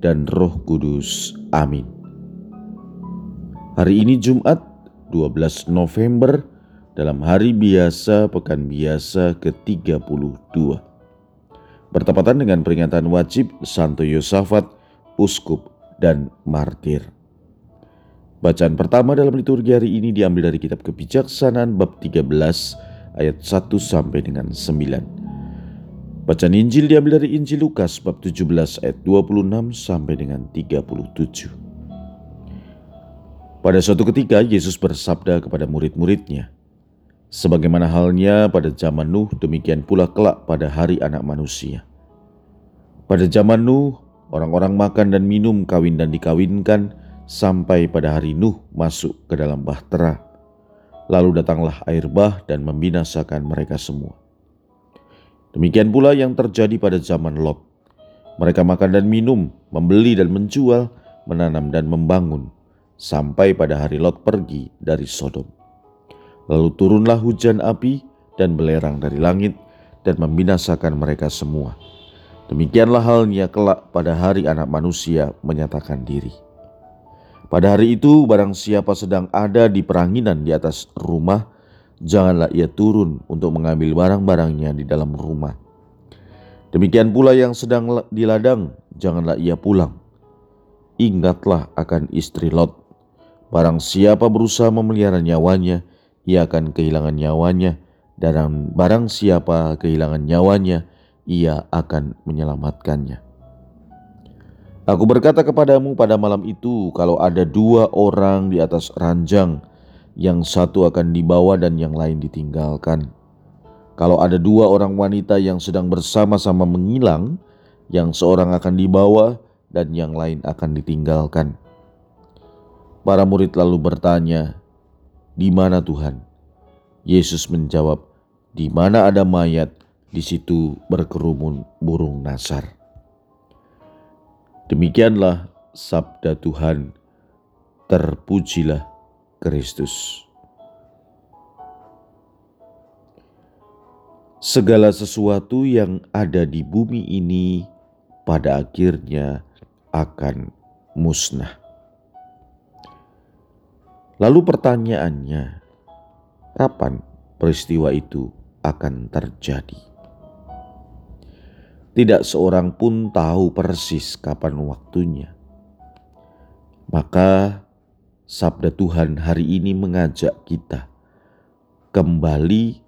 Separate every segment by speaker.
Speaker 1: dan Roh Kudus. Amin. Hari ini Jumat 12 November dalam hari biasa pekan biasa ke-32. Bertepatan dengan peringatan wajib Santo Yosafat, Uskup, dan Martir. Bacaan pertama dalam liturgi hari ini diambil dari kitab kebijaksanaan bab 13 ayat 1 sampai dengan 9. Bacaan Injil diambil dari Injil Lukas bab 17 ayat 26 sampai dengan 37. Pada suatu ketika Yesus bersabda kepada murid-muridnya, Sebagaimana halnya pada zaman Nuh, demikian pula kelak pada hari anak manusia. Pada zaman Nuh, orang-orang makan dan minum, kawin dan dikawinkan, sampai pada hari Nuh masuk ke dalam bahtera. Lalu datanglah air bah dan membinasakan mereka semua. Demikian pula yang terjadi pada zaman Lot. Mereka makan dan minum, membeli dan menjual, menanam dan membangun, sampai pada hari Lot pergi dari Sodom. Lalu turunlah hujan api dan belerang dari langit dan membinasakan mereka semua. Demikianlah halnya kelak pada hari anak manusia menyatakan diri. Pada hari itu barang siapa sedang ada di peranginan di atas rumah, janganlah ia turun untuk mengambil barang-barangnya di dalam rumah. Demikian pula yang sedang di ladang, janganlah ia pulang. Ingatlah akan istri Lot. Barang siapa berusaha memelihara nyawanya, ia akan kehilangan nyawanya, dan barang siapa kehilangan nyawanya, ia akan menyelamatkannya. Aku berkata kepadamu pada malam itu, kalau ada dua orang di atas ranjang, yang satu akan dibawa dan yang lain ditinggalkan. Kalau ada dua orang wanita yang sedang bersama-sama mengilang, yang seorang akan dibawa dan yang lain akan ditinggalkan. Para murid lalu bertanya, "Di mana Tuhan?" Yesus menjawab, "Di mana ada mayat, di situ berkerumun burung nasar." Demikianlah sabda Tuhan. Terpujilah Kristus. Segala sesuatu yang ada di bumi ini pada akhirnya akan musnah. Lalu pertanyaannya, kapan peristiwa itu akan terjadi? Tidak seorang pun tahu persis kapan waktunya. Maka sabda Tuhan hari ini mengajak kita kembali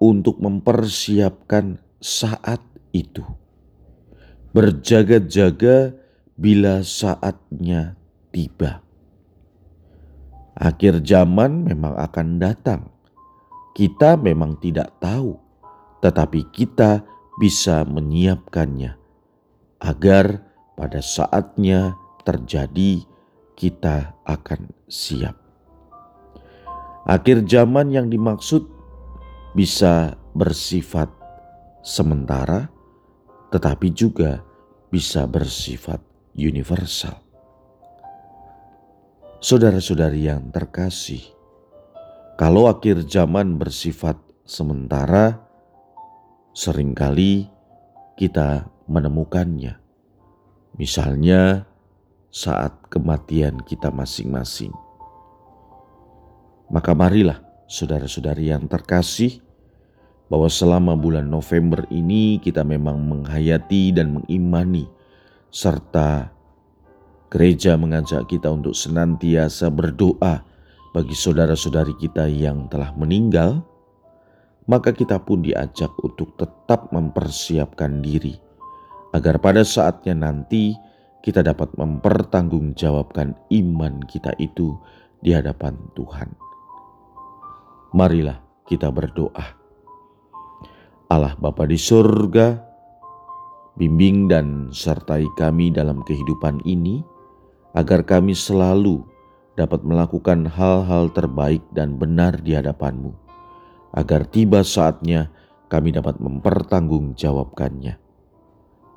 Speaker 1: untuk mempersiapkan saat itu. Berjaga-jaga bila saatnya tiba. Akhir zaman memang akan datang. Kita memang tidak tahu, tetapi kita bisa menyiapkannya agar pada saatnya terjadi kita akan siap. Akhir zaman yang dimaksud bisa bersifat sementara, tetapi juga bisa bersifat universal. Saudara-saudari yang terkasih, kalau akhir zaman bersifat sementara, sering kali kita menemukannya. Misalnya, saat kematian kita masing-masing. Maka marilah saudara-saudari yang terkasih, bahwa selama bulan November ini kita memang menghayati dan mengimani serta gereja mengajak kita untuk senantiasa berdoa bagi saudara-saudari kita yang telah meninggal, maka kita pun diajak untuk tetap mempersiapkan diri agar pada saatnya nanti kita dapat mempertanggungjawabkan iman kita itu di hadapan Tuhan. Marilah kita berdoa. Allah Bapa di surga, bimbing dan sertai kami dalam kehidupan ini, agar kami selalu dapat melakukan hal-hal terbaik dan benar di hadapan-Mu, agar tiba saatnya kami dapat mempertanggungjawabkannya.